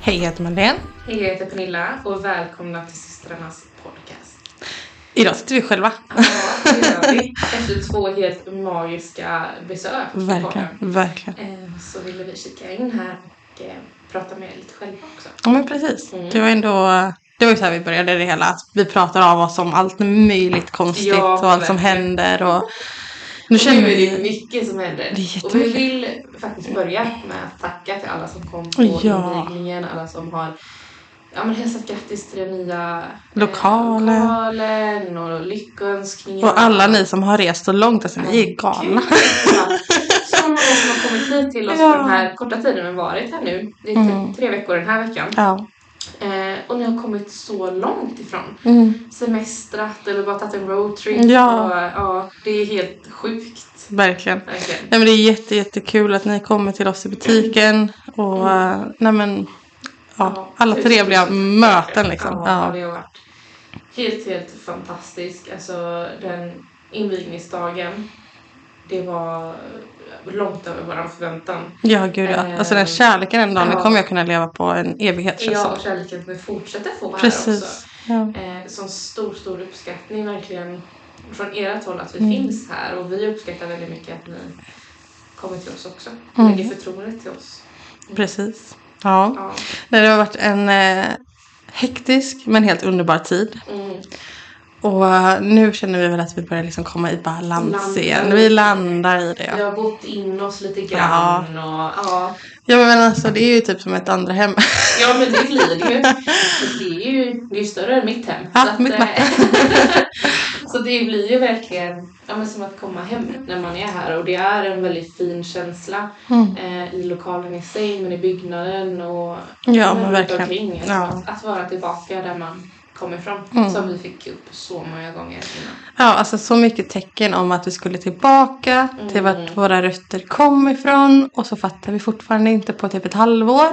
Hej, jag heter Madeleine. Hej, jag heter Pernilla och välkomna till systrarnas podcast. Idag sitter vi själva. Ja, det gör vi. Efter två helt magiska besök Verkligen, verkligen. Eh, Så ville vi kika in här och eh, prata med er lite själva också. Ja, men precis. Mm. Det var ändå... Det var ju så här vi började det hela. Att vi pratar av oss om allt möjligt konstigt Ja, och allt som verkligen. händer. Och nu känner är det vi... mycket som händer. Det är och vi vill faktiskt börja med att tacka till alla som kom på Ja. invigningen, alla som har ja, men hälsat grattis till den nya eh, Lokalen. lokalen och lyckönskningar. Och alla ni som har rest så långt, alltså ni är galna. Så många som har kommit hit till oss Ja. på den här korta tiden vi varit här nu. Det är Mm. tre veckor den här veckan. Ja. Eh, och ni har kommit så långt ifrån. Mm. Semestrat eller bara tagit en roadtrip. Ja. Och, ja, det är helt sjukt. Verkligen. Verkligen. Nej, men det är jätte, jättekul att ni kommer till oss i butiken. Och eh, nej, men, ja, Ja, alla trevliga möten liksom. Ja, Ja. det har varit helt, helt fantastiskt. Alltså den invigningsdagen. Det var långt över vår förväntan. Ja, gud ja. Alltså den Eh, kärleken den dagen, ja. kommer jag kunna leva på en evighet Ja, och kärleken som vi fortsätter få här också. Precis. Ja. Eh, sån stor, stor uppskattning verkligen från ert håll att vi Mm. finns här och vi uppskattar väldigt mycket att ni kommer till oss också. Mm. Lägger förtroendet till oss. Precis. Ja. Ja. Det har varit en eh, hektisk men helt underbar tid. Mm. Och eh, nu känner vi väl att vi börjar liksom komma i balans Landar igen. i Vi det. landar i Vi det. har bott in oss lite grann och ja. Ja men alltså det är ju typ som ett andra hem. Ja men det blir det ju. Det är ju det är ju större än mitt hem. Ja, så, att, mitt eh, med. så det blir ju verkligen ja, men som att komma hem när man är här. Och det är en väldigt fin känsla Mm. eh, i lokalen i sig men i byggnaden och Ja men verkligen. omkring. Alltså, Ja. att, att vara tillbaka där man kommer ifrån. Mm. Som vi fick upp så många gånger innan. Ja alltså så mycket tecken om att vi skulle tillbaka till Mm. vart våra rötter kom ifrån. Och så fattar vi fortfarande inte på typ ett halvår.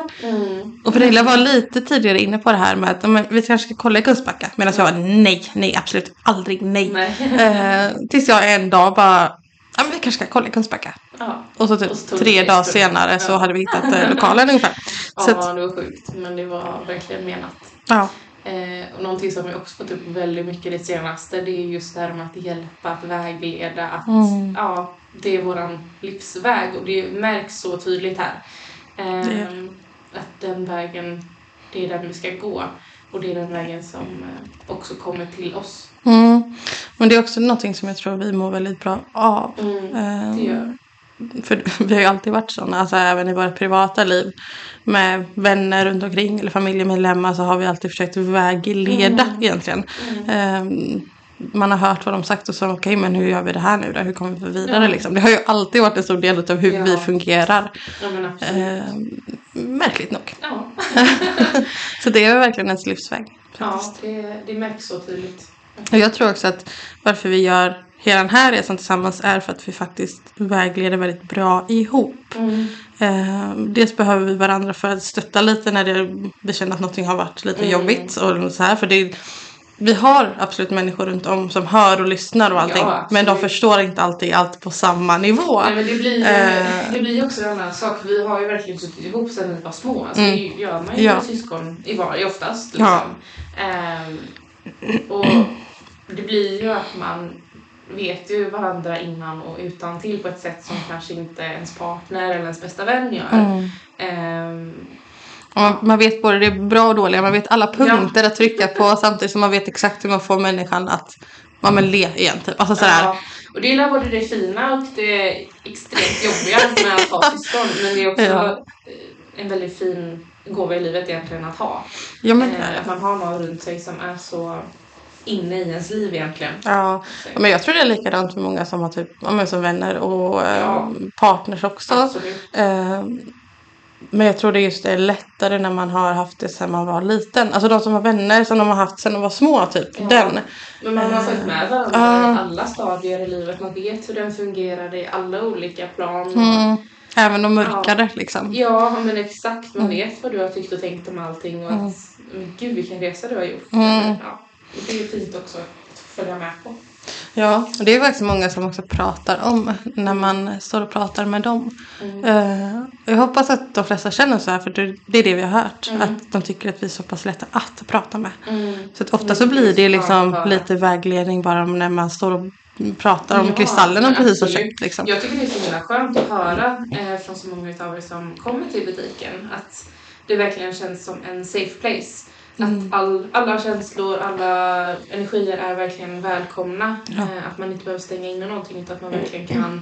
Och Pernilla var lite tidigare inne på det här med att men, vi kanske ska kolla i Kungsbacka. Medan jag var nej, nej, absolut aldrig nej. Nej. Eh, tills jag en dag bara, ja men vi kanske ska kolla i Kungsbacka. Ja. Och så typ Och så tre dagar senare så Ja. hade vi hittat eh, lokalen ungefär. Så ja, att, det var sjukt. Men det var verkligen menat. ja. Eh, och någonting som jag också fått upp väldigt mycket det senaste det är just det här med att hjälpa, att vägleda, att Mm. ja, det är våran livsväg och det märks så tydligt här. Eh, Det gör att den vägen, det är den vi ska gå och det är den vägen som eh, också kommer till oss. Mm. Men det är också någonting som jag tror vi mår väldigt bra av. Mm, det gör För vi har ju alltid varit sådana, alltså även i våra privata liv. Med vänner runt omkring eller familjemedlemmar så har vi alltid försökt vägleda Mm. egentligen. mm. Eh, man har hört vad de sagt och så okej men hur gör vi det här nu då? Hur kommer vi vidare Ja. liksom? Det har ju alltid varit en stor del av hur Ja. vi fungerar. Ja. Eh, märkligt nog. Ja, Så det är verkligen ens livsväg. ja faktiskt. det, det märks så tydligt. Och jag tror också att varför vi gör hela den här resan tillsammans är för att vi faktiskt vägleder väldigt bra ihop. Mm. Eh, dels behöver vi varandra för att stötta lite när det, vi känner att någonting har varit lite Mm. jobbigt. Och så här, för det, vi har absolut människor runt om som hör och lyssnar och allting. Ja, men de förstår inte alltid allt på samma nivå. Nej, men det blir, Eh. det blir också en annan sak. Vi har ju verkligen suttit ihop sedan vi var små. Alltså, Mm. Det gör man ju Ja. med syskon i var, oftast. Ja. Liksom. Ehm, och det blir ju att man vet ju varandra innan och utan till på ett sätt som kanske inte ens partner eller ens bästa vän gör. Mm. Och man, man vet både det bra och dåliga. Man vet alla punkter att trycka på samtidigt som man vet exakt hur man får människan att ja, men le igen. Typ. Alltså sådär. ja. Och det är både det fina och det extremt jobbiga med att ha syskon. Men det är också Ja. eh, en väldigt fin gåva i livet egentligen att ha. Ja, men, Eh, att man har någon runt sig som är så inne i ens liv egentligen. ja. Men jag tror det är likadant med många som har typ, ja, som vänner och eh, Ja. partners också. Absolut. Eh, men jag tror det just är lättare när man har haft det sedan man var liten. Alltså de som har vänner som de har haft sedan de var små typ. Ja. Den. Men man har följt med varandra Ja. i alla stadier i livet. Man vet hur den fungerade i alla olika plan. Mm. Även de mörkare liksom. Ja, men exakt. Man Mm. vet vad du har tyckt och tänkt om allting och Mm. att men gud vilken resa du har gjort. Mm. Ja, det är fint också att följa med på. Ja, och det är faktiskt många som också pratar om när man står och pratar med dem. Eh, jag hoppas att de flesta känner så här för det, är det vi har hört. Att de tycker att vi är så pass lätta att prata med. Så att ofta så blir det liksom lite vägledning bara när man står och pratar om Ja, kristallerna precis och köpt. Liksom. Jag tycker det är så himla skönt att höra eh, från så många av er som kommer till butiken att det verkligen känns som en safe place. Mm. Att all, alla känslor, alla energier är verkligen välkomna. Eh, att man inte behöver stänga in någonting utan att man verkligen kan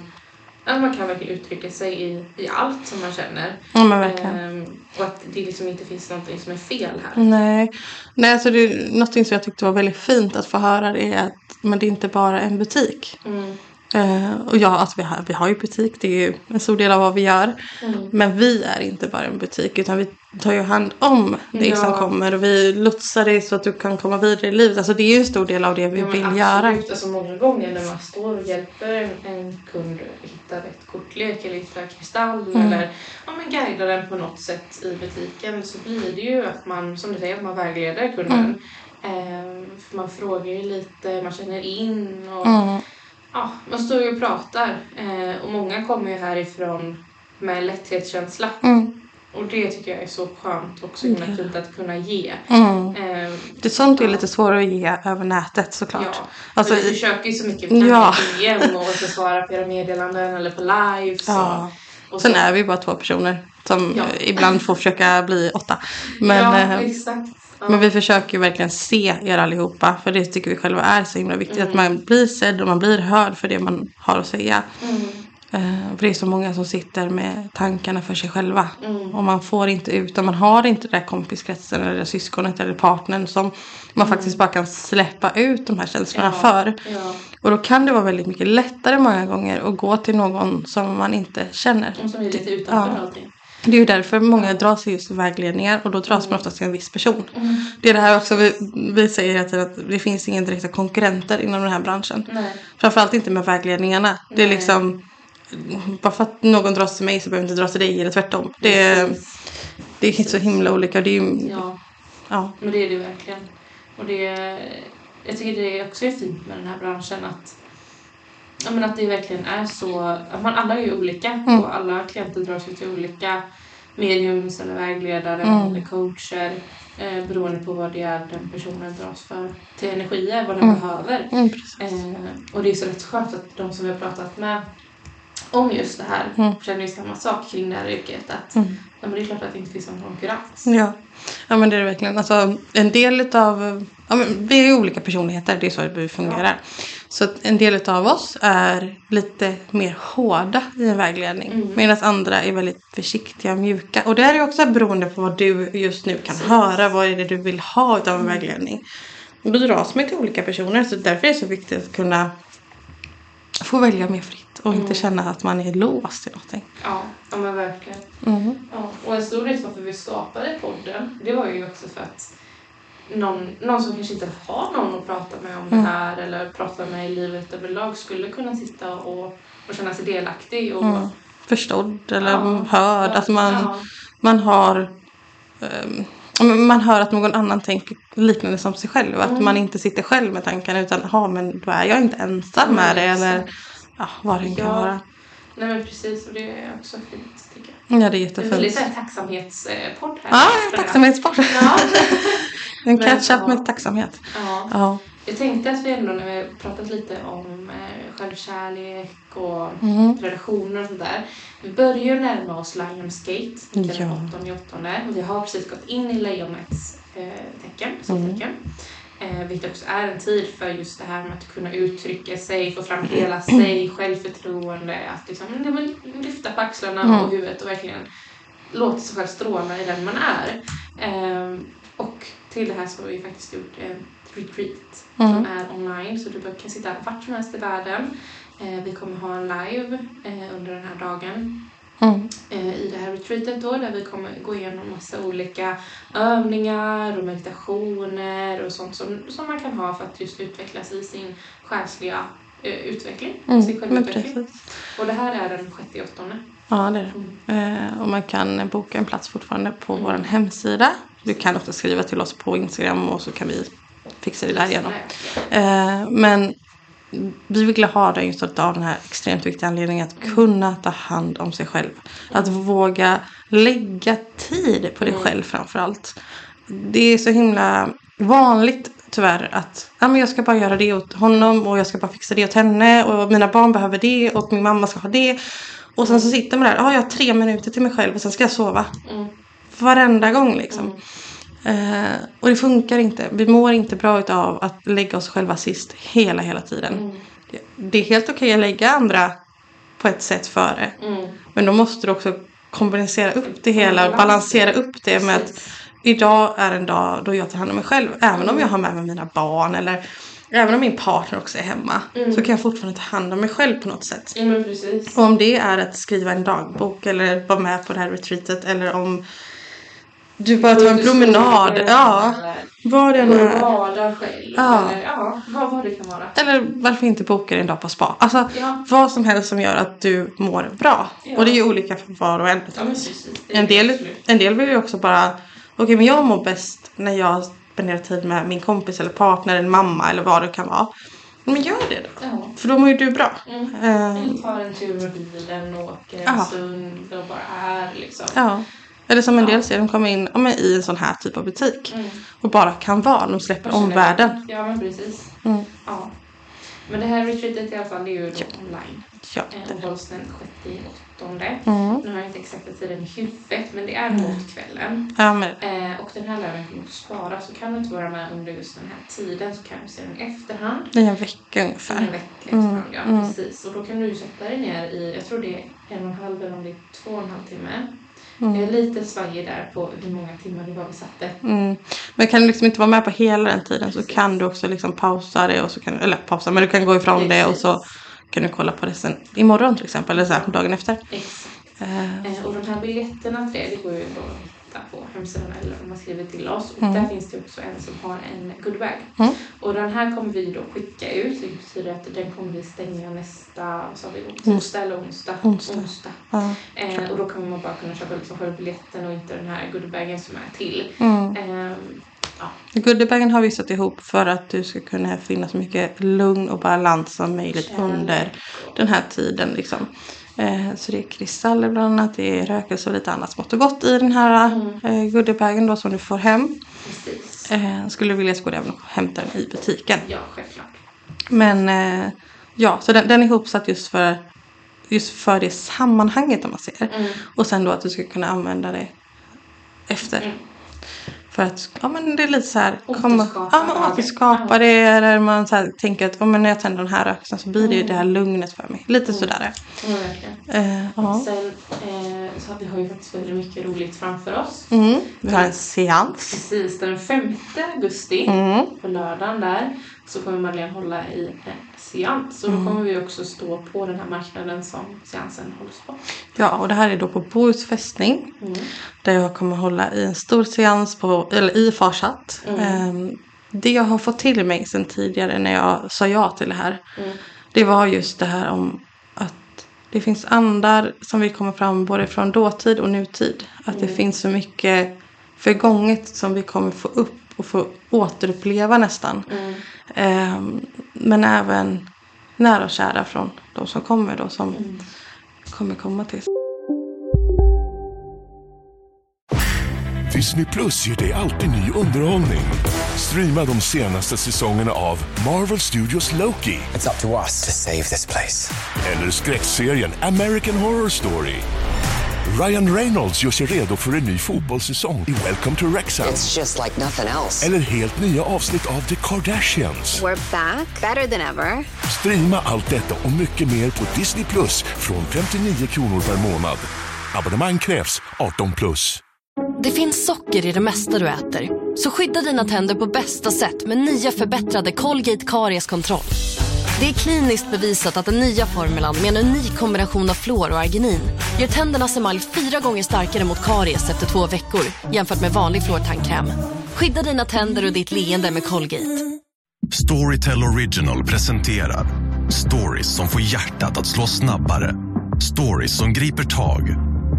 att man kan verkligen uttrycka sig i, i allt som man känner. Ja men verkligen. Ehm, och att det liksom inte finns någonting som är fel här. Nej, Nej alltså det är någonting som jag tyckte var väldigt fint att få höra är att men det är inte bara en butik. Mm. Eh, och ja, alltså vi, har, vi har ju butik, det är ju en stor del av vad vi gör. Mm. Men vi är inte bara en butik utan vi tar ju hand om dig Ja. som kommer och vi lotsar dig så att du kan komma vidare i livet. Alltså det är ju en stor del av det vi Ja, vill göra. absolut. Alltså många gånger när man står och hjälper en, en kund hitta rätt kortlek eller hitta kristall Mm. eller ja, men guida den på något sätt i butiken så blir det ju att man, som du säger, att man vägleder kunden. Mm. För man frågar ju lite, man känner in och Mm. Ja, man står ju och pratar. Ehm, och många kommer ju härifrån med lätthetskänsla. Mm. Och det tycker jag är så skönt och så himla fint att kunna ge. Mm. Ehm, Det är sånt är lite svårare att ge över nätet såklart. Ja, Alltså, vi i- försöker ju så mycket Ja. ja. DM och svara på era meddelanden eller på live. Så. Ja. Och Sen så. är vi bara två personer som Ja. eh, ibland får försöka bli åtta. Men, ja, eh, exakt. Men vi försöker verkligen se er allihopa. För det tycker vi själva är så himla viktigt. Att man blir sedd och man blir hörd för det man har att säga. Mm. Eh, för det är så många som sitter med tankarna för sig själva. Mm. Och man får inte ut, och man har inte den där kompiskretsen eller det syskonet eller partnern som man faktiskt bara kan släppa ut de här känslorna Mm. Ja. för. Ja. Och då kan det vara väldigt mycket lättare många gånger att gå till någon som man inte känner. Och som är lite utanför Ja. allting. Det är ju därför många dras till just vägledningar och då dras man oftast till en viss person. Mm. Det är det här också vi, vi säger hela tiden att det finns inga direkta konkurrenter inom den här branschen. Nej. Framförallt inte med vägledningarna. Det är Nej. liksom bara för att någon dras till mig så behöver inte dras till dig eller tvärtom. Det är, Precis. det är så himla olika. Det är Ja, ja. men det är det verkligen. Och det, jag tycker det också är fint med den här branschen att Ja, men att det verkligen är så, att man alla är ju olika Mm. och alla klienter dras ju till olika mediums eller vägledare Mm. eller coacher eh, beroende på vad det är den personen dras för till energier, vad den Mm. behöver. Mm. Eh, och det är så rätt skönt att de som vi har pratat med om just det här Mm. känner ju samma sak kring det här yrket. Att Mm. ja, men det är klart att det inte finns någon konkurrens. Ja. ja, men det är det verkligen. Alltså, en del av, ja, men vi är ju olika personligheter, det är så det fungerar. Så att en del av oss är lite mer hårda i en vägledning. Mm. Medan andra är väldigt försiktiga och mjuka. Och det är ju också beroende på vad du just nu kan höra. Vad är det du vill ha av en vägledning. Och då dras man till olika personer. Så därför är det så viktigt att kunna få välja mer fritt. Och inte känna att man är låst till någonting. Ja, ja men verkligen. Mm. Ja, och en stor del varför vi skapade podden, det var ju också för att någon, någon som kanske inte har någon att prata med om Mm. det här eller prata med i livet överlag skulle kunna sitta och, och känna sig delaktig. Och, Mm. Förstådd eller Ja. hörd. Att man, Ja. man har men man hör att någon annan tänker liknande som sig själv. Att Mm. man inte sitter själv med tankarna utan ja men då är jag inte ensam med det. Eller ja, vad det än kan Ja. vara. Nej men precis, och det är också fint. Ja det är jättefint. väldigt så här tacksamhetspodd här. Ja, För det. tacksamhetsport. Ja. En catch-up med tacksamhet. ja. Ja. Jag tänkte att vi ändå när vi pratat lite om eh, självkärlek och Mm. relationer och sådär. Vi börjar närma oss Lionsgate, den Ja. 8 åttonde. Och vi har precis gått in i lejonets eh, tecken, soltecken. Eh, vilket också är en tid för just det här med att kunna uttrycka sig, få fram hela sig, självförtroende, att liksom, lyfta på axlarna Mm. och huvudet och verkligen låta sig själv stråla i den man är. Ehm, och till det här så har vi faktiskt gjort en retreat som Mm. är online så du kan sitta vart som helst i världen. Eh, vi kommer ha en live eh, under den här dagen Mm. eh, i det här retreatet då där vi kommer gå igenom massa olika övningar och meditationer och sånt som, som man kan ha för att just utvecklas i sin själsliga eh, utveckling, sin Mm. Men självutveckling. Och det här är den sjätte åttonde. Ja det är Mm. det. Eh, och man kan boka en plats fortfarande på vår hemsida. Du kan också skriva till oss på Instagram och så kan vi fixa det där igenom. Eh, men vi ville ha det just av den här extremt viktiga anledningen att kunna ta hand om sig själv. Att våga lägga tid på dig själv framförallt. Det är så himla vanligt tyvärr att ja, men jag ska bara göra det åt honom och jag ska bara fixa det åt henne och mina barn behöver det och min mamma ska ha det. Och sen så sitter man där, ja jag har tre minuter till mig själv och sen ska jag sova. Mm. Varenda gång liksom. Eh, och det funkar inte. Vi mår inte bra av att lägga oss själva sist hela, hela tiden. Mm. Det, det är helt okej att lägga andra på ett sätt före. Mm. Men då måste du också kompensera upp det hela och Balans. balansera upp det med att idag är en dag då jag tar hand om mig själv. Även om jag har med mig mina barn eller även om min partner också är hemma. Så kan jag fortfarande ta hand om mig själv på något sätt. Precis. Och om det är att skriva en dagbok eller vara med på det här retreatet eller om du bara tar en promenad. Ja, vad det än Eller är. bada själv. Ja. Eller ja, vad, vad det kan vara. Eller varför inte boka en dag på spa. Alltså Ja. vad som helst som gör att du mår bra. Ja. Och det är ju olika för var och en. Ja precis. En del, en del vill ju också bara, okej men jag mår bäst när jag spenderar tid med min kompis eller partner eller mamma eller vad det kan vara. Men gör det då. Ja. För då mår ju du bra. Mm. Eh, Eller tar en tur med bilen och åker en Ja. stund och bara är liksom. ja. Eller som en Ja. del ser, de kommer in ja, men i en sån här typ av butik. Mm. Och bara kan vara, de släpper omvärlden. Ja men precis. Mm. Ja. Men det här retreatet i alla fall det är ju då online. Ja. Eh, och hålls den 6 åttonde. Mm. Nu har jag inte exakta tiden i huvudet men det är mot kvällen. ja men, Eh, och den här lönen kommer att spara så kan du inte vara med under just den här tiden så kan du se den i efterhand. det är en vecka En ungefär. vecka efterhand, ja mm. precis. Och då kan du sätta dig ner i, jag tror det är en och en halv eller om det är två och en halv timme. Mm. Jag är lite svajig där på hur många timmar det var vi satte. Mm. Men kan du liksom inte vara med på hela den tiden så Precis. kan du också liksom pausa det och så kan, eller pausa, men du kan gå ifrån det och så kan du kolla på det sen imorgon till exempel eller så här, dagen efter. Exakt. Eh, Eh, och de här biljetterna till det, det går ju då att hitta på hemsidan eller om man skriver till oss. Och Mm. där finns det också en som har en goodbag. Mm. Och den här kommer vi då skicka ut. Det betyder att den kommer vi stänga nästa, sa vi, Ons- tisdag eller onsdag. Onsdag. ja. Eh, och då kommer man bara kunna köpa liksom själva biljetten och inte den här goodiebagen som är till. Mm. Eh, Goodiebagen har vi satt ihop för att du ska kunna finna så mycket lugn och balans som möjligt kärlek under den här tiden. Liksom. Eh, så det är kristaller bland annat, det är rökelse och lite annat smått och gott i den här Mm. eh, goodiebagen då som du får hem. Precis. Eh, skulle du vilja så går det även att hämta den i butiken. Ja, självklart. Men ja, så den, den är ihopsatt just för, just för det sammanhanget om man ser. Mm. Och sen då att du ska kunna använda det efter. Mm. För att, ja men det är lite så här. Återskapa ja, Ja. det. Eller man så här, tänker att, ja, men när jag tänder den här rökelsen så blir det ju det här lugnet för mig. Lite sådär. Ja, verkligen. Eh, ja. Sen eh, så har vi har ju faktiskt väldigt mycket roligt framför oss. Mm. Vi har en seans. Precis, den 5 augusti Mm. på lördagen där så kommer Madeleine hålla i en seans. Och då kommer vi också stå på den här marknaden som seansen hålls på. Ja, och det här är då på Bohus fästning. Mm. Där jag kommer hålla i en stor seans på, eller i Farsatt. Mm. Ehm, det jag har fått till mig sedan tidigare när jag sa ja till det här. Mm. Det var just det här om att det finns andar som vill komma fram både från dåtid och nutid. Att det finns så mycket förgånget som vi kommer få upp och få återuppleva nästan. Mm. Ehm, men även nära och kära från de som kommer då som Mm. kommer komma till. Disney Plus ger dig alltid ny underhållning. Streama de senaste säsongerna av Marvel Studios Loki It's up to us to save this place. eller skräckserien American Horror Story. Ryan Reynolds gör sig redo för en ny fotbollssäsong i Welcome to Wrexham. It's just like nothing else. Eller helt nya avsnitt av The Kardashians. We're back, better than ever. Streama allt detta och mycket mer på Disney Plus från 59 kronor per månad. Abonnemang krävs 18 plus. Det finns socker i det mesta du äter. Så skydda dina tänder på bästa sätt med nya förbättrade Colgate Karies-kontroll. Det är kliniskt bevisat att den nya formulan med en unik kombination av fluor och arginin gör tändernas emalj fyra gånger starkare mot karies efter två veckor jämfört med vanlig fluortandkräm. Skydda dina tänder och ditt leende med Colgate. Storytel Original presenterar stories som får hjärtat att slå snabbare. Stories som griper tag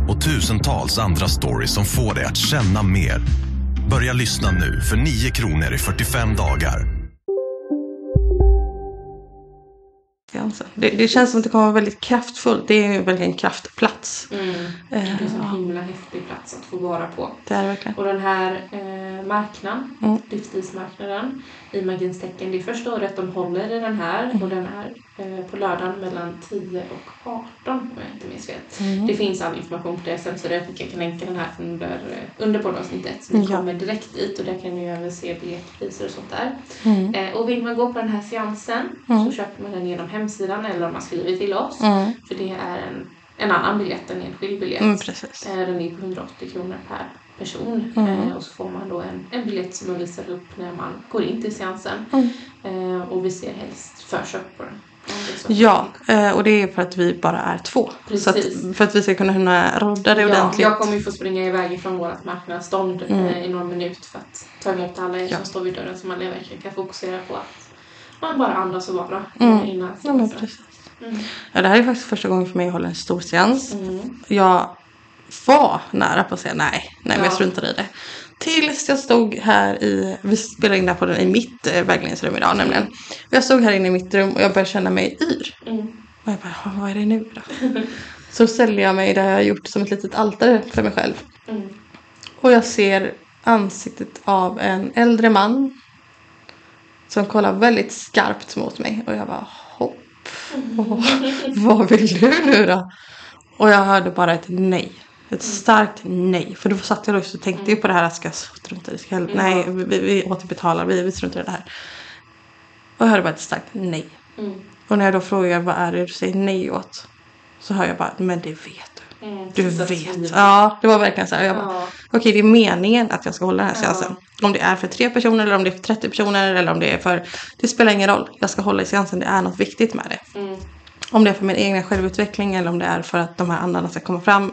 och tusentals andra stories som får dig att känna mer. Börja lyssna nu för 9 kronor i 45 dagar. Seansen. Det, det känns som att det kommer vara väldigt kraftfullt. Det är ju verkligen en kraftplats. Mm. Eh, Det är en sån ja, himla häftig plats att få vara på. det är verkligen. Och den här eh, marknaden, Mm. livsstilsmarknaden i Magins tecken, det är första året de håller i den här Mm. och den är eh, på lördagen mellan 10 och 18 om jag inte minns fel. Mm. Det finns all information på deras hemsida. Jag tycker jag kan länka den här under, eh, under poddavsnittet så ni Ja. kommer direkt dit och där kan ni även se biljettpriser och sånt där. Mm. Eh, och vill man gå på den här seansen Mm. så köper man den genom hemsidan eller om man skriver till oss. Mm. För det är en, en annan biljett, en enskild biljett. Mm, precis. Eh, Den är på 180 kronor per person. Mm. Eh, och så får man då en, en biljett som man visar upp när man går in till seansen. Mm. Eh, och vi ser helst förköp på den. Så. Ja, eh, och det är för att vi bara är två. Så Precis. att, för att vi ska kunna hinna rodda det Ja, ordentligt. jag kommer ju få springa iväg ifrån vårt marknadsstånd Mm. i någon minut för att ta emot alla er Ja. som står vid dörren så man verkligen kan fokusera på att man bara andas och vara Mm. innan Ja, men precis. Mm. Ja, det här är faktiskt första gången för mig att hålla en stor seans. Mm. Jag var nära på att säga nej, nej men jag Ja. struntar i det. Tills jag stod här i, vi spelar in den här podden i mitt eh, vägledningsrum idag nämligen. Jag stod här inne i mitt rum och jag började känna mig yr. Mm. Och jag bara, "Ja, vad är det nu då? Så ställde jag mig där jag har gjort som ett litet altare för mig själv. Mm. Och jag ser ansiktet av en äldre man. Som kollar väldigt skarpt mot mig. Och jag bara hopp. Vad vill du nu då? Och jag hörde bara ett nej. Ett starkt nej. För då satt jag och tänkte ju på det här. Ska jag strunta i jag, Nej, vi, vi återbetalar. Vi, vi struntar i det här. Och jag hörde bara ett starkt nej. Mm. Och när jag då frågar vad är det du säger nej åt. Så hör jag bara, men det vet du. Mm. Du vet. Ja, det var verkligen så här. Jag bara, Ja. Okej, det är meningen att jag ska hålla den här Ja. seansen. Om det är för tre personer eller om det är för 30 personer eller om det är för... Det spelar ingen roll. Jag ska hålla i seansen. Det är något viktigt med det. Mm. Om det är för min egna självutveckling eller om det är för att de här andarna ska komma fram.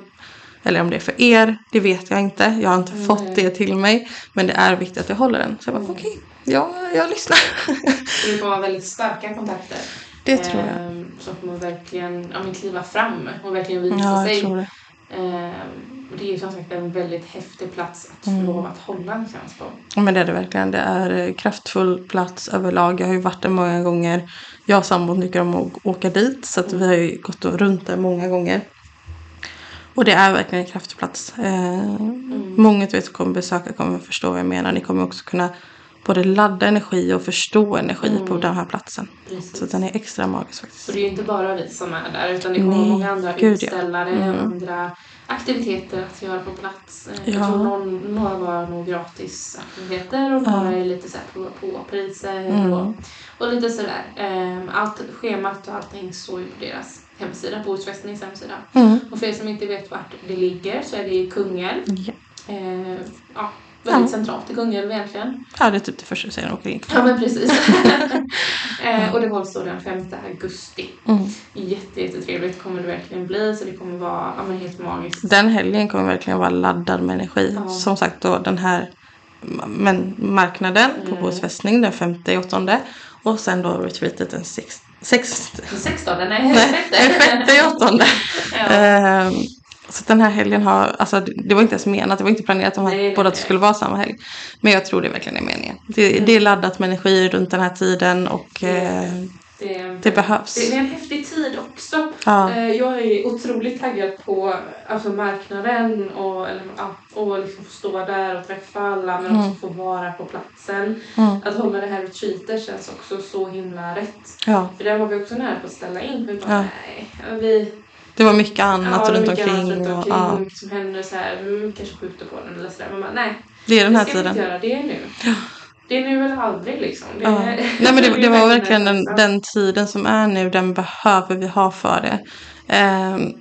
Eller om det är för er. Det vet jag inte. Jag har inte Nej. fått det till mig. Men det är viktigt att jag håller den. Så jag bara, Mm. okej. Ja, jag lyssnar. Det får vara väldigt starka kontakter. det tror jag. Ehm, som kommer verkligen ja, men kliva fram och verkligen visa Ja, sig. det. Ehm, det är ju som sagt en väldigt häftig plats att få Mm. lov att hålla en seans på. Men det är det verkligen. Det är eh, kraftfull plats överlag. Jag har ju varit där många gånger. Jag och sambon tycker om att åka dit. Så att vi har ju gått runt där många gånger. Och det är verkligen en kraftfull plats. Eh, Många av er som kommer besöka kommer förstå vad jag menar. Ni kommer också kunna både ladda energi och förstå energi på den här platsen. Precis. Så den är extra magisk faktiskt. Så det är ju inte bara vi som är där utan det kommer Nej, många andra gud, ja. utställare Mm. och andra aktiviteter att göra på plats. Eh, Ja. Jag tror någon, några var nog gratisaktiviteter och några är lite så här på, på priser Mm. och, och lite sådär. Ehm, Allt, schemat och allting står ju på deras hemsida, på Ortsfästnings hemsida. Mm. Och för er som inte vet vart det ligger så är det i Kungälv. Ja. Eh, ja, väldigt Ja. centralt i Kungälv egentligen. ja, det är typ det första du säger när du åker in. Ja men precis. eh, och det hålls då den 5 augusti. Mm. Jätte, jättetrevligt kommer det verkligen bli så det kommer vara ja, men helt magiskt. Den helgen kommer verkligen vara laddad med energi. Ja. Som sagt då den här men, marknaden på Mm. Bohus fästning den femte åttonde. Och sen då retreatet den sex, sex, Den 16, nej, nej, den sjätte åttonde. ja. Ehm, så den här helgen har, alltså det det var inte ens menat, det var inte planerat att de båda skulle vara samma helg. Men jag tror det verkligen är meningen. Det, det är laddat med energi runt den här tiden och eh, det, det behövs. det är en häftig tid också. Ja. Eh, Jag är otroligt taggad på alltså, marknaden och, eller, och liksom få stå där och träffa alla men också få vara på platsen. Mm. Att hålla det här retreatet känns också så himla rätt. Ja, För där var vi också nära på att ställa in. Vi bara, Ja. nej, vi, det var mycket annat ja, runt mycket annat omkring. runt och, omkring ja, och mycket som händer så här, mm, kanske skjuter på den eller sådär. Men bara, nej, det är den här tiden. inte göra, det är nu. Det är nu eller aldrig liksom. Det, Ja. Nej men det, det var verkligen den, den, den tiden som är nu, den behöver vi ha för det. Ehm,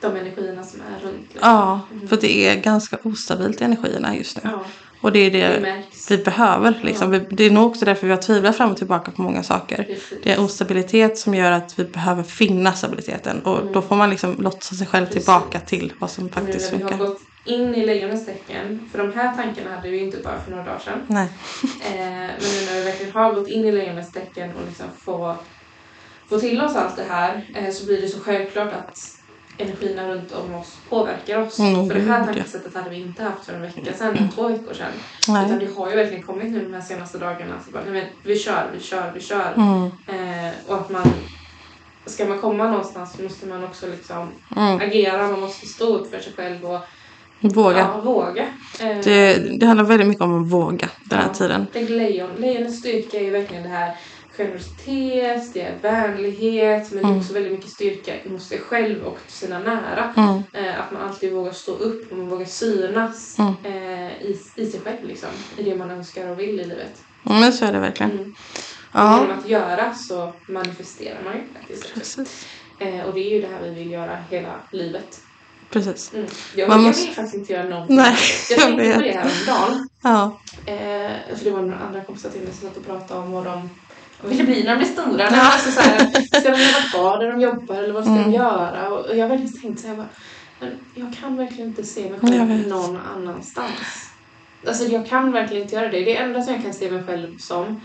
de energierna som är runt. Liksom. ja, för det är ganska ostabilt i energierna just nu. Ja, Och det är det det vi behöver. Liksom. Vi- Det är nog också därför vi har tvivlat fram och tillbaka på många saker. Precis. Det är ostabilitet som gör att vi behöver finna stabiliteten. Och då får man liksom lotsa sig själv Precis. tillbaka till vad som Nu faktiskt när vi har funkar. gått in i lejonets tecken, för de här tankarna hade vi inte bara för några dagar sedan. Nej. Eh, men nu när vi verkligen har gått in i lejonets tecken och liksom få, få till oss allt det här eh, så blir det så självklart att energierna runt om oss påverkar oss. Mm, för det här tankesättet hade vi inte haft för en vecka sedan, eller två veckor sedan. Nej. Utan det har ju verkligen kommit nu de här senaste dagarna. Så bara, nej men vi kör, vi kör, vi kör. Mm. Eh, och att man ska man komma någonstans så måste man också liksom Mm. agera. Man måste stå upp för sig själv och Våga. ja, våga. Eh, Det, det handlar väldigt mycket om att våga den här Ja, tiden. Tänk lejon. Lejonets styrka är ju verkligen det här generositet, det är vänlighet, men det är också väldigt mycket styrka mot sig själv och sina nära. Mm. Eh, att man alltid vågar stå upp och man vågar synas Mm. eh, i, i sig själv liksom. I det man önskar och vill i livet. Mm, Men så är det verkligen. Mm. Ja, genom att göra så manifesterar man ju faktiskt. precis. Eh, och det är ju det här vi vill göra hela livet. precis. Mm. Jag, Man jag måste- vill faktiskt inte göra någonting. Nej, jag jag tänkte på vet. det här om dagen. Ja, Eh, för det var några andra kompisar till mig som satt och pratade om vad de ville bli när de blir stora. Ja. Alltså så här, ska de jobba kvar där de jobbar eller vad ska Mm. de göra? Och jag har verkligen tänkt så här, bara, men jag kan verkligen inte se mig Jag själv någon annanstans. Alltså jag kan verkligen inte göra det. Det enda som jag kan se mig själv som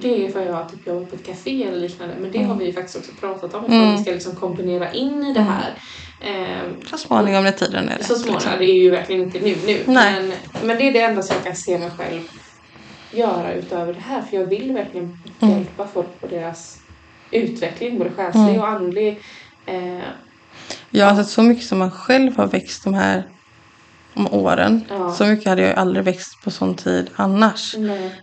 det är för att jag typ jobbar på ett café eller liknande. Men det har vi ju faktiskt också pratat om. Mm. Att vi ska liksom kombinera in i det här. Eh, så småningom när tiden är rätt. så småningom. liksom. Det är ju verkligen inte nu nu. Nej. Men, men det är det enda som jag kan se mig själv göra utöver det här. För jag vill verkligen Mm. hjälpa folk på deras utveckling. Både själslig Mm. och andlig. Eh, Ja, alltså så mycket som man själv har växt de här om åren. Ja. Så mycket hade jag aldrig växt på sån tid annars.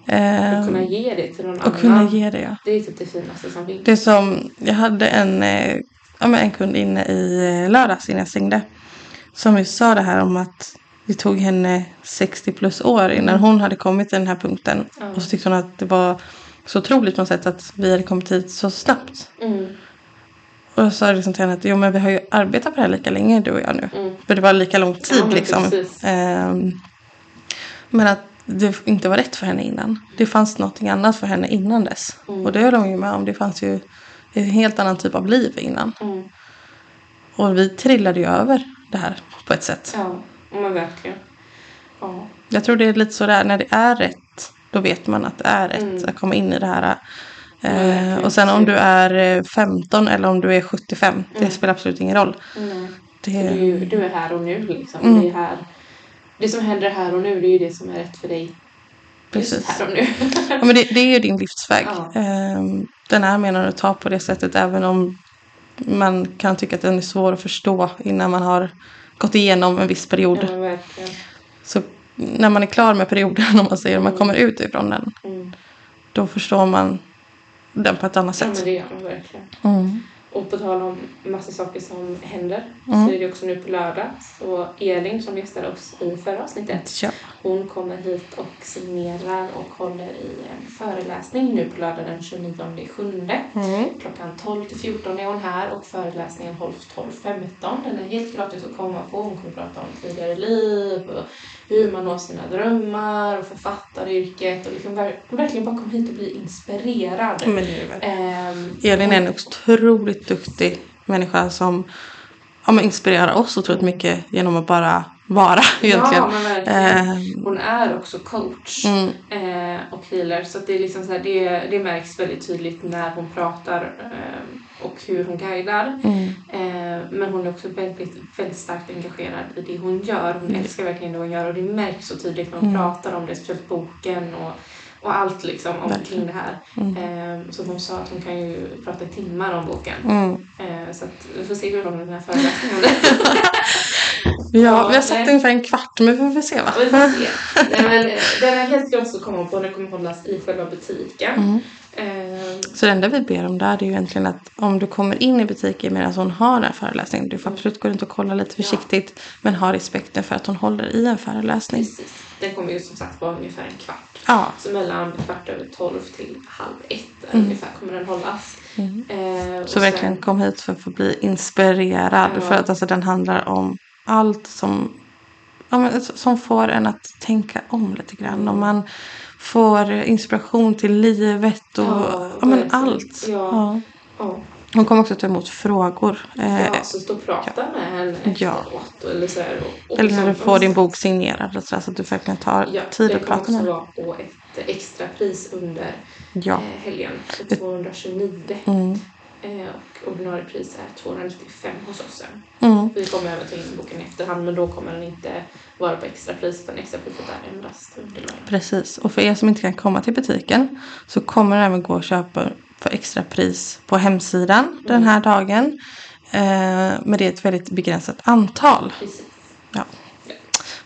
Eh, att kunna ge det till någon och annan. kunna ge det, ja. Det är typ det finaste som finns. Det som, jag hade en, eh, ja, en kund inne i eh, lördags innan jag stängde. Som ju sa det här om att det tog henne 60 plus år innan hon hade kommit till den här punkten. Ja. Och så tyckte hon att det var så otroligt på något sätt att vi hade kommit hit så snabbt. Mm, Och jag sa liksom till henne att jo men vi har ju arbetat på det här lika länge du och jag nu. mm. För det var lika lång tid Ja, liksom. Ehm, men att det inte var rätt för henne innan. Det fanns någonting annat för henne innan dess. Mm. Och det höll hon ju med om. Det fanns ju en helt annan typ av liv innan. Mm. Och vi trillade ju över det här på ett sätt. Ja, men verkligen. Ja. Jag tror det är lite så där när det är rätt. Då vet man att det är rätt Mm. att komma in i det här. Eh, och sen om du är eh, 15 eller om du är 75. Det Mm. spelar absolut ingen roll. Mm. Det, Du, du är här och nu liksom. Mm. Det, är här, det som händer här och nu, det är ju det som är rätt för dig. Just Precis. här och nu. Ja, men det, det är ju din livsväg. Ja. Ehm, Den är menad att ta på det sättet även om man kan tycka att den är svår att förstå innan man har gått igenom en viss period. ja. Så när man är klar med perioden, om man säger, och man kommer ut ifrån den, Mm. då förstår man den på ett annat Ja, men sätt. det gör man verkligen. Mm. Och på tal om massa saker som händer Mm. så är det också nu på lördag. Så Elin som gästade oss i förra avsnittet, Ja. hon kommer hit och signerar och håller i en föreläsning nu på lördag den 29 sjunde. Mm. Klockan 12 till 14 är hon här och föreläsningen hålls 12.15. Den är helt gratis att komma på. Hon kommer prata om tidigare liv och hur man når sina drömmar och författaryrket och liksom ver- verkligen bara komma hit och bli inspirerad. Men det är. Ehm, Elin är en otroligt duktig människa som ja, men inspirerar oss otroligt mycket genom att bara vara egentligen. Ja, men verkligen. Ehm, Hon är också coach Mm. eh, och healer. Så det, är liksom så här, det, det märks väldigt tydligt när hon pratar eh, och hur hon guidar. Mm. Eh, men hon är också väldigt, väldigt starkt engagerad i det hon gör. Hon Mm. älskar verkligen det hon gör och det märks så tydligt när hon pratar om det. Speciellt boken och, och allt liksom omkring det här. Eh, så hon sa att hon kan ju prata i timmar om boken. Mm. Eh, så att vi får se hur lång den här föreläsningen Ja, vi har satt ungefär en kvart men vi får se va? Ja, vi får se. Nej, men, eh, den är helt gratis att komma på. Den kommer hållas i själva butiken. Mm. Eh, Så det enda vi ber om där är ju egentligen att om du kommer in i butiken medan hon har den här föreläsningen. Du får absolut gå runt och kolla lite försiktigt. Men ha respekten för att hon håller i en föreläsning. precis. Den kommer ju som sagt vara ungefär en kvart. Ja, Så mellan kvart över tolv till halv ett Mm. ungefär kommer den hållas. Eh, och så verkligen sen- kom hit för att få bli inspirerad. Ja. För att alltså, den handlar om allt som, ja, men, som får en att tänka om lite grann. Om man får inspiration till livet och Ja, ja, men allt. Ja. Ja. Hon kommer också ta emot frågor. Eh, ja, så stå och prata med henne Ja. Eller, så här, och, och Eller när du får din bok signerad. och Så, där, så att du verkligen tar Ja, tid att kommer prata med också henne. vara på ett extra pris under Ja. eh, helgen. Så 229. Mm. Eh, och ordinarie pris är 295 hos oss. Mm. Vi kommer även ta in boken i efterhand men då kommer den inte vara på extrapris utan extrapriset är endast ordinarie. Precis. Och för er som inte kan komma till butiken så kommer det även gå att köpa för extra pris på hemsidan den här dagen. Eh, men det är ett väldigt begränsat antal. Precis. Ja.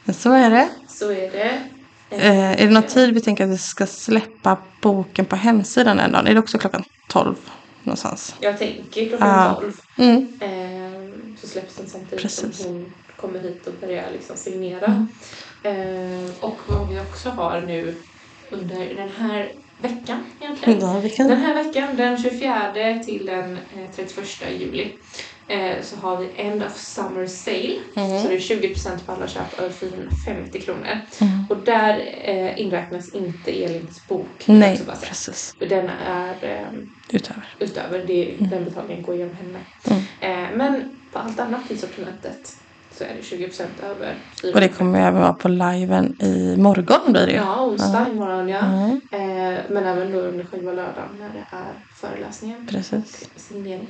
Men så är det. Så är det. Eh, är det någon tid vi tänker att vi ska släppa boken på hemsidan den dagen? Är det också klockan 12 någonstans? Jag tänker klockan Ja. 12. Mm. Eh, så släpps den samtidigt Precis. som hon kommer hit och börjar liksom signera. Eh, och vad vi också har nu under den här veckan egentligen. Ja, vi kan- Den här veckan, den 24 till den eh, 31 juli, eh, så har vi End of Summer Sale. Mm. Så det är 20% på alla köp över 450 kronor. Och där eh, inräknas inte Elins bok. Nej, precis. För den är eh, Utöver. utöver det, den betalningen går genom henne. Mm. Eh, men på allt annat i sortimentet så är det 20% över Och det kommer ju även vara på liven i morgon blir det. Ja, onsdag imorgon ja. Mm. Eh, men även då under själva lördagen när det är föreläsningen. Precis. Signering.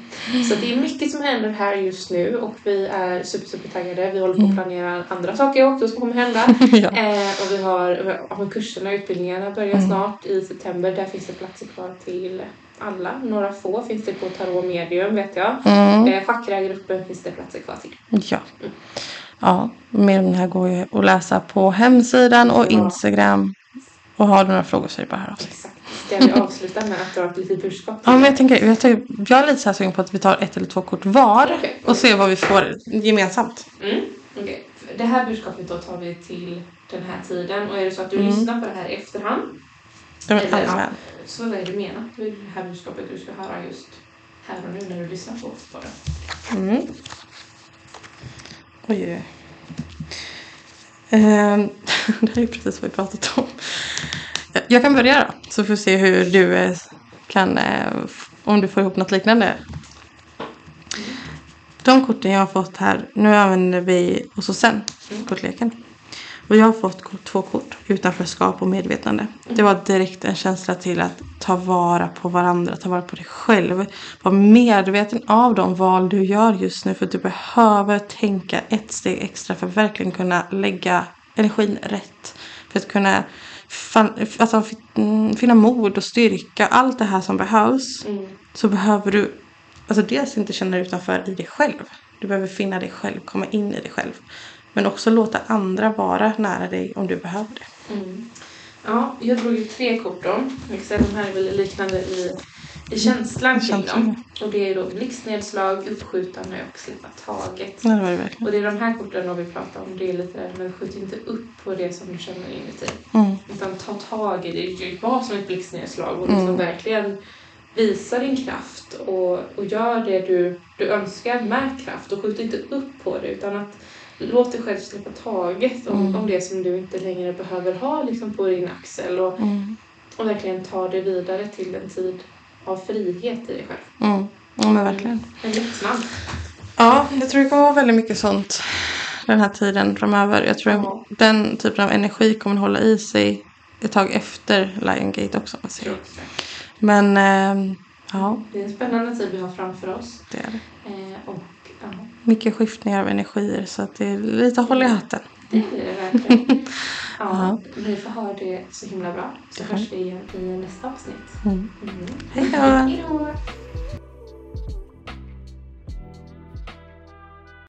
Så det är mycket som händer här just nu och vi är super, super taggade. Vi håller på att planera andra saker också som kommer hända. Mm. Ja. eh, och vi har, ja, kurserna och utbildningarna börjar snart i september. Där finns det platser kvar till alla. Några få finns det på Tarot Medium vet jag. Mm. Eh, Chakra-gruppen finns det platser kvar till. Ja. Ja, mer om det här går ju att läsa på hemsidan och Instagram. Och har du några frågor så är det bara höra av sig. Exakt. Ska vi avsluta med att dra ett litet budskap? Ja, men jag tänker, jag, tänker, jag är lite så här sugen på att vi tar ett eller två kort var Okej. och ser vad vi får gemensamt. Mm, okej. Det här budskapet då tar vi till den här tiden och är det så att du Mm. lyssnar på det här i efterhand Eller, ja. allmän. så vad är det menat med det här budskapet du ska höra just här och nu när du lyssnar på det? Mm. Oj, oj. Ehm, det här är precis vad vi pratat om. Jag kan börja då, så får vi se hur du eh, kan, eh, om du får ihop något liknande. De korten jag har fått här, nu använder vi och sen kortleken. Och jag har fått två kort, utanförskap och medvetande. Det var direkt en känsla till att ta vara på varandra, ta vara på dig själv. Var medveten av de val du gör just nu för du behöver tänka ett steg extra för att verkligen kunna lägga energin rätt. För att kunna fan, alltså, mm, finna mod och styrka, allt det här som behövs. Så behöver du alltså dels inte känna dig utanför i dig själv. Du behöver finna dig själv, komma in i dig själv. Men också låta andra vara nära dig om du behöver det. Ja, jag drog ju tre kort då. De här är väl liknande i, i känslan kring dem. Och det är då blixtnedslag, uppskjutande och släppa taget. Ja, det var det verkligen. Och det är de här korten då vi pratar om. Det är lite där, men skjut inte upp på det som du känner inuti. Mm. Utan ta tag i det. Var som ett blixtnedslag och liksom verkligen visa din kraft och, och gör det du, du önskar med kraft och skjut inte upp på det utan att låt dig själv släppa taget om, om det som du inte längre behöver ha liksom på din axel och, och verkligen ta det vidare till en tid av frihet i dig själv. Mm. Ja, men verkligen. En lättnad. Ja, jag tror det kommer vara väldigt mycket sånt den här tiden framöver. Jag tror Ja. att den typen av energi kommer hålla i sig ett tag efter Lion Gate också. säger. Men ehm, ja, Det är en spännande tid vi har framför oss. det är det. Eh, och ja, Mycket skiftningar av energier så att det är lite håll i hatten. det är det verkligen. Ja, ni får ha det så himla bra. Så hörs vi i nästa avsnitt. Mm. Mm. Hej då!